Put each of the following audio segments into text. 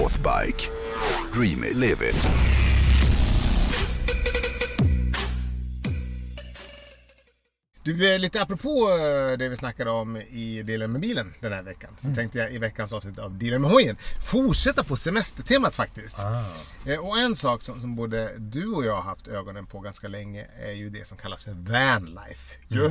Northbike. Dream it, live it. Du, eh, lite apropå eh, det vi snackade om i Delen med bilen den här veckan. Så tänkte jag i veckans avsnitt av Delen med hojen fortsätta på semestertemat faktiskt. Eh, Och en sak som, som både du och jag har haft ögonen på ganska länge är ju det som kallas för vanlife. Ju.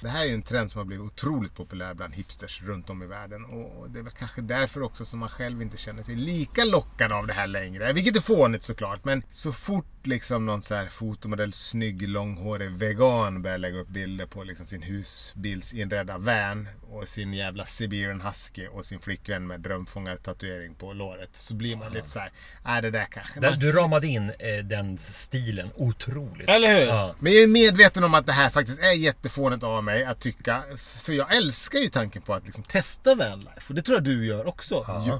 Det här är ju en trend som har blivit otroligt populär bland hipsters runt om i världen. Och det är väl kanske därför också som man själv inte känner sig lika lockad av det här längre. Vilket är fånigt såklart. Men så fort liksom någon så här fotomodell, snygg, långhårig vegan börjar lägga upp bilder på liksom sin husbilsinredda van och sin jävla Siberian Husky och sin flickvän med drömfångar-tatuering på låret. Så blir man lite så här, är det där kanske... Man- du ramade in eh, den stilen otroligt. eller hur? Ja. Men jag är medveten om att det här faktiskt är jättefånigt av mig att tycka. För jag älskar ju tanken på att liksom testa vanlife. Och det tror jag du gör också. ju.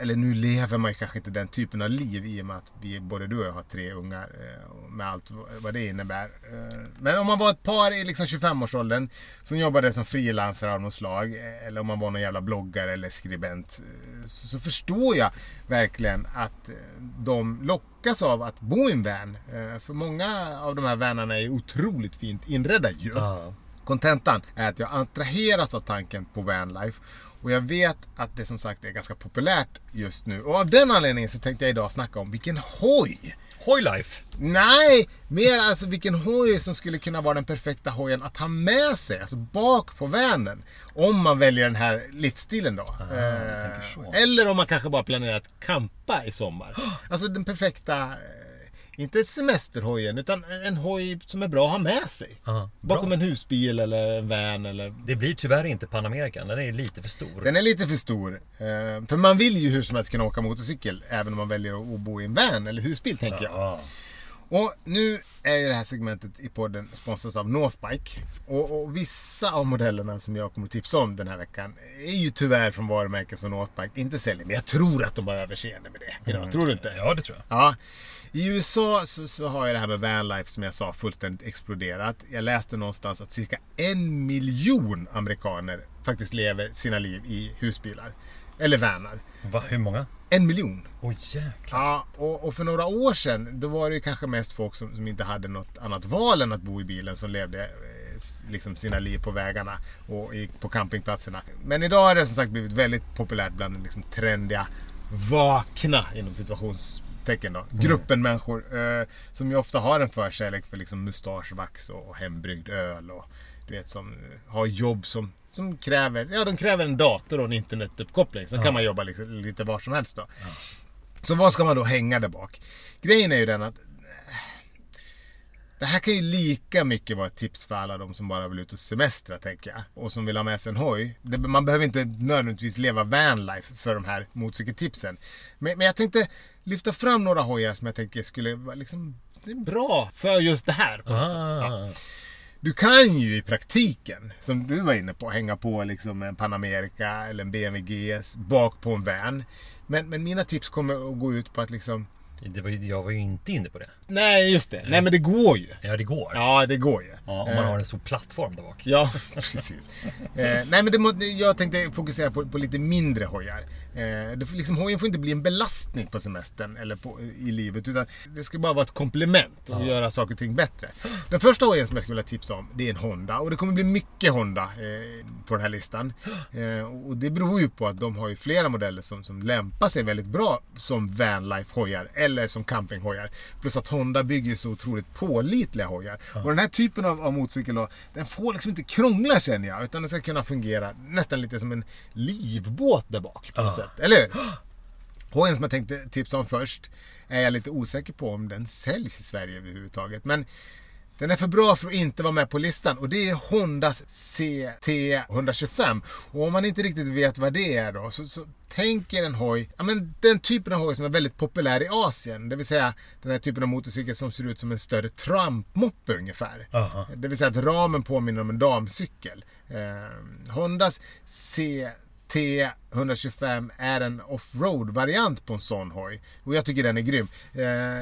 Eller nu lever man ju kanske inte den typen av liv i och med att vi, både du och jag har tre ungar. eh, Med allt vad det innebär. Eh, Men om man var ett par i liksom 25-årsåldern som jobbade som frilansare av något slag. eh, Eller om man var någon jävla bloggare eller skribent. Så, förstår jag verkligen att de lockas av att bo i en van. För många av de här vanarna är otroligt fint inredda ju. Kontentan är att jag attraheras av tanken på vanlife. Och jag vet att det som sagt är ganska populärt just nu. Och av den anledningen så tänkte jag idag snacka om vilken hoj! Hojlife. Nej, mer alltså vilken hoj som skulle kunna vara den perfekta hojen att ha med sig, alltså bak på vanen. Om man väljer den här livsstilen då. så. Eh, eller om man kanske bara planerar att campa i sommar. Alltså den perfekta, eh, inte semesterhojen, utan en hoj som är bra att ha med sig. Ja, Bakom bra. en husbil eller en van eller Det blir tyvärr inte Panamerican, den är lite för stor. Den är lite för stor. Eh, För man vill ju hur som helst kunna åka motorcykel även om man väljer att bo i en van eller husbil tänker jag. Ja. Och nu är ju det här segmentet i podden sponsrat av Northbike. Och, och vissa av modellerna som jag kommer att tipsa om den här veckan är ju tyvärr från varumärken som Northbike inte säljer. Men jag tror att de har överseende med det idag. Tror du inte? Ja, det tror jag. Ja. I USA så, så har ju det här med vanlife som jag sa fullständigt exploderat. Jag läste någonstans att cirka en miljon amerikaner faktiskt lever sina liv i husbilar. Eller vanar. Va, hur många? En miljon. Oj jäklar. Ja, och, och för några år sedan då var det ju kanske mest folk som, som inte hade något annat val än att bo i bilen som levde eh, liksom sina liv på vägarna och på campingplatserna. Men idag har det som sagt blivit väldigt populärt bland den liksom trendiga vakna inom situationstecken då. Gruppen människor eh, som ju ofta har en förkärlek för liksom mustaschvax och, och hembryggd öl och du vet som eh, har jobb som som kräver, ja de kräver en dator och en internetuppkoppling. Sen kan man jobba liksom, lite var som helst då. Så var ska man då hänga där bak? Grejen är ju den att eh, det här kan ju lika mycket vara ett tips för alla de som bara vill ut och semestra tänker jag. Och som vill ha med sig en hoj. Man behöver inte nödvändigtvis leva vanlife för de här motorcykeltipsen. Men, men jag tänkte lyfta fram några hojar som jag tänker skulle vara liksom bra för just det här. På något sätt. Ja. Ah, Du kan ju i praktiken, som du var inne på, hänga på liksom en Panamerika eller en BMW GS bak på en van. Men, men mina tips kommer att gå ut på att liksom... det var, jag var ju inte inne på det. Nej, just det. Nej, men det går ju. Ja, det går. Ja, det går ju. Ja, om man har en stor plattform där bak. Ja, precis. Eh, nej, men det må, jag tänkte fokusera på, på lite mindre hojar. Eh, det, liksom, hojen får inte bli en belastning på semestern eller på, i livet. Utan det ska bara vara ett komplement och göra saker och ting bättre. Den första hojen som jag skulle vilja tipsa om, det är en Honda. Och det kommer bli mycket Honda eh, på den här listan. Eh, och det beror ju på att de har ju flera modeller som, som lämpar sig väldigt bra som vanlife-hojar eller som campinghojar. Plus att Honda bygger så otroligt pålitliga hojar. Och den här typen av, av motorcykel då, den får liksom inte krångla känner jag. Utan den ska kunna fungera nästan lite som en livbåt där bak på något sätt. Eller hur? Hojen som jag tänkte tipsa om först är jag lite osäker på om den säljs i Sverige överhuvudtaget. Men den är för bra för att inte vara med på listan och det är Hondas CT125. Och om man inte riktigt vet vad det är då så, så tänk er en hoj, ja men den typen av hoj som är väldigt populär i Asien. Det vill säga den här typen av motorcykel som ser ut som en större trampmoppe ungefär. Aha. Det vill säga att ramen påminner om en damcykel. Eh, Hondas CT125 är en offroad-variant på en sån hoj. Och jag tycker den är grym. Eh,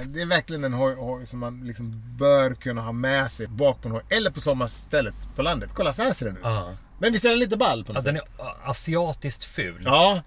det är verkligen en hoj, hoj som man liksom bör kunna ha med sig bak på en hoj. Eller på sommarstället på landet. Kolla, så här ser den ut. Ja. Men visst är den lite ball på Ja, något den sätt? är asiatiskt ful. Ja.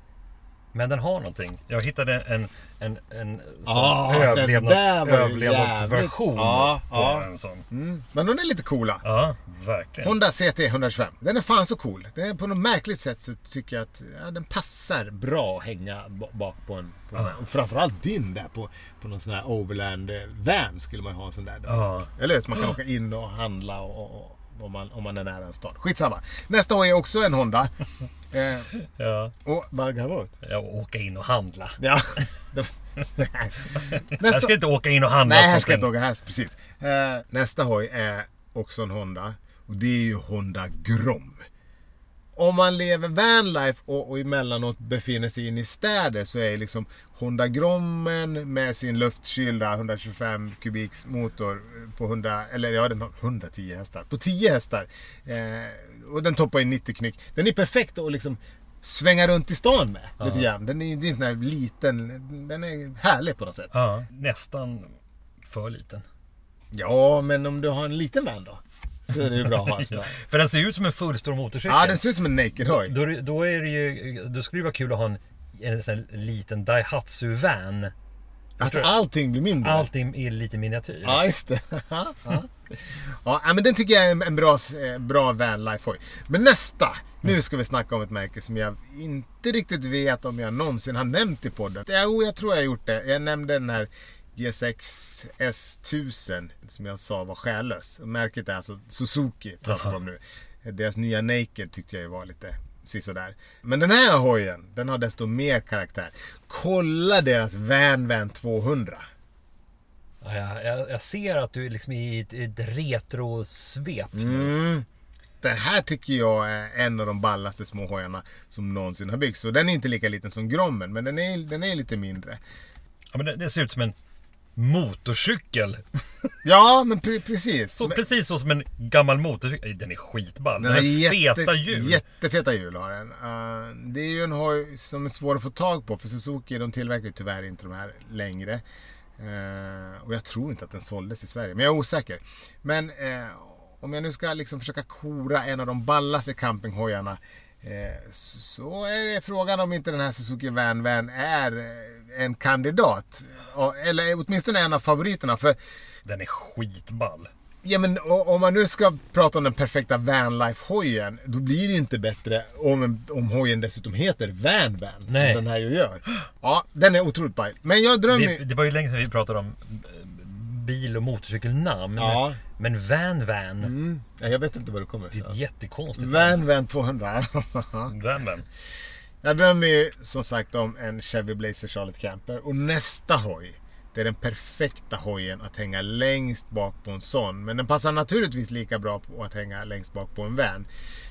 Men den har någonting. Jag hittade en, en, en sån Ah, överlevnads, där överlevnadsversion ja, på ja. en sån. Mm. Men de är lite coola. Ja, verkligen. Honda CT 125. Den är fan så cool. Den är på något märkligt sätt så tycker jag att ja, den passar bra att hänga ba- bak på en... På en och framförallt din där på, på någon sån här overland eh, van skulle man ju ha en sån där. Ja. Eller hur? Så man kan åka in och handla och, och, om, man, om man är nära en stad. Skitsamma. Nästa år är också en Honda. Eh, Ja, och kan det vara? jag åka in och handla. Ja. Jag Nästa... ska inte åka in och handla. Nej, här ska inte åka här. Precis. Eh, nästa hoj är också en Honda. Och det är ju Honda Grom. Om man lever vanlife och, och emellanåt befinner sig in i städer så är liksom Honda Grommen med sin luftkylda 125 kubiks motor på 100, eller ja den har 110 hästar, på 10 hästar. Eh, och den toppar i 90 knyck. Den är perfekt att liksom svänga runt i stan med lite grann. Den är, det är en sån här liten, den är härlig på något sätt. Ja, nästan för liten. Ja, men om du har en liten van då? Så är det ju bra att ha en sån där. För den ser ut som en fullstor motorcykel. Ja, den ser ut som en naked hoj. Då, då, är det ju, då skulle det vara kul att ha en, en sån här liten Daihatsu-van. Att allting blir mindre. Allting är lite miniatyr. Ja, just det. ja. ja, men den tycker jag är en, bra, eh, bra vanlife-hoj. Men nästa. Nu ska vi snacka om ett märke som jag inte riktigt vet om jag någonsin har nämnt i podden. Jo, jag tror jag har gjort det. Jag nämnde den här G6 S1000 som jag sa var själlös. Märket är alltså Suzuki pratar vi om nu. Deras nya Naked tyckte jag ju var lite sisådär. Men den här hojen, den har desto mer karaktär. Kolla deras Van Van 200. Ja, jag, jag, jag ser att du är liksom i ett, ett retrosvep. Mm. Den här tycker jag är en av de ballaste små hojarna som någonsin har byggts. Och den är inte lika liten som Grommen, men den är, den är lite mindre. Ja, men det, det ser ut som en motorcykel. Ja, men pre- precis. Så, men, precis så som en gammal motorcykel. Den är skitball. Den, den har jätte, feta hjul. Jättefeta hjul har den. Uh, det är ju en hoj som är svår att få tag på, för Suzuki de tillverkar ju tyvärr inte de här längre. Uh, och jag tror inte att den såldes i Sverige, men jag är osäker. Men uh, om jag nu ska liksom försöka kora en av de ballaste campinghojarna så är det frågan om inte den här Suzuki Van Van är eh, en kandidat. Eller åtminstone en av favoriterna. För Den är skitball. Ja men om man nu ska prata om den perfekta vanlife-hojen, då blir det ju inte bättre om, om hojen dessutom heter Van Van. Nej. Som den här ju gör. Ja, den är otroligt ball. Men jag drömmer Vi, det var ju länge sedan vi pratade om eh, bil och motorcykelnamn. Ja. Men Van Van. Mm, ja, jag vet inte vad det kommer Det är ett jättekonstigt Van Van 200. namn. Van Van. jag drömmer ju som sagt om en Chevy Blazer Charlotte Camper. Och nästa hoj, det är den perfekta hojen att hänga längst bak på en sån. Men den passar naturligtvis lika bra på att hänga längst bak på en van.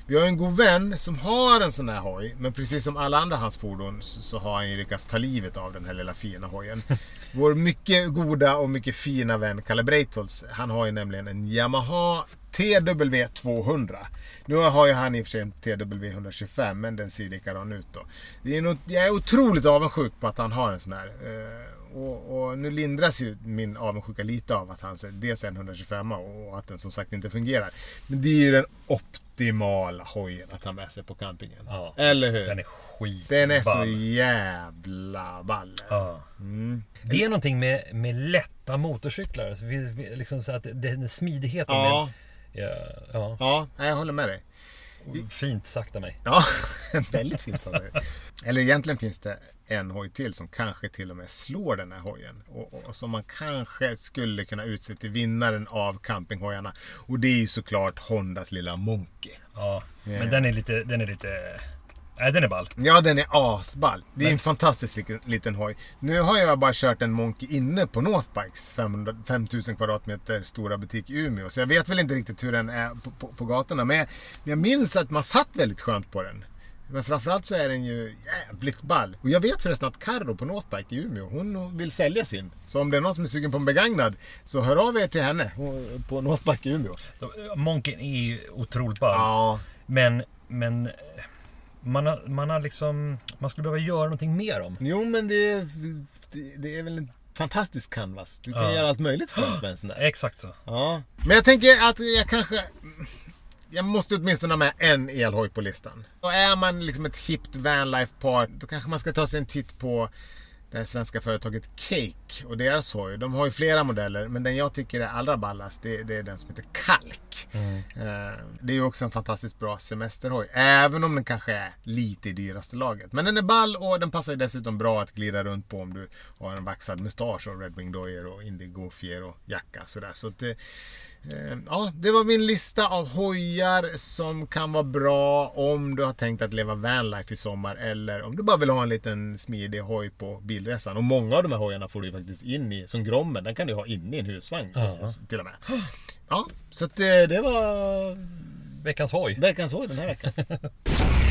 Vi har en god vän som har en sån här hoj. Men precis som alla andra hans fordon så, har han ju lyckats ta livet av den här lilla fina hojen. Vår mycket goda och mycket fina vän Kalle Breitholtz, han har ju nämligen en Yamaha TW 200. Nu har ju han i och för sig en TW 125 men den ser likadan ut då. Det är något, jag är otroligt avundsjuk på att han har en sån här. Och, och nu lindras ju min avundsjuka lite av att han dels är en 125 och att den som sagt inte fungerar. Men det är ju den optimala hojen att ha med sig på campingen. Ja. Eller hur? Den är skitball. Den är så jävla ball. Ja. Mm. Det är någonting med, med lätta motorcyklar. Liksom så att är smidigheten. Ja. Med, ja, ja. Ja, jag håller med dig. Fint sagt av mig. Ja, väldigt fint sagt. Eller egentligen finns det en hoj till som kanske till och med slår den här hojen. Och, och, och som man kanske skulle kunna utse till vinnaren av campinghojarna. Och det är ju såklart Hondas lilla Monkey. Ja. Men den är lite... Den är lite... Nej, den är ball. Ja, den är asball. Det är en fantastisk liten, liten hoj. Nu har jag bara kört en Monkey inne på Northbikes 500, 5000 kvadratmeter stora butik i Umeå. Så jag vet väl inte riktigt hur den är på, på, på gatorna. Men jag, jag minns att man satt väldigt skönt på den. Men framförallt så är den ju jävligt ball. Och jag vet förresten att Carro på Northbike i Umeå, hon vill sälja sin. Så om det är någon som är sugen på en begagnad, så hör av er till henne på Northbike i Umeå. Monken är ju otroligt ball. Ja, Men... Men... Man har, man har liksom... Man skulle behöva göra någonting mer om. jo men det, är- det, är väl en fantastisk canvas. Du kan Ja. göra allt möjligt för med en sån där. Exakt så. Ja. Men jag tänker att jag kanske... jag måste åtminstone ha med en elhoj på listan. Och är man liksom ett hippt vanlife-par, då kanske man ska ta sig en titt på det här svenska företaget Cake och deras hoj. De har ju flera modeller, men den jag tycker är allra ballast, det, det är den som heter Kalk. Eh, Det är ju också en fantastiskt bra semesterhoj, även om den kanske är lite i dyraste laget. Men den är ball och den passar dessutom bra att glida runt på om du har en vaxad mustasch och Red Wing Doyer och Indigo Fiero jacka. Sådär. Så att, Eh, Ja, det var min lista av hojar som kan vara bra om du har tänkt att leva vanlife i sommar eller om du bara vill ha en liten smidig hoj på bilresan. Och många av de här hojarna får du faktiskt in i, som Grommen, den kan du ha inne i en husvagn till och med. Ja, så det, det var Veckans hoj. veckans hoj den här veckan.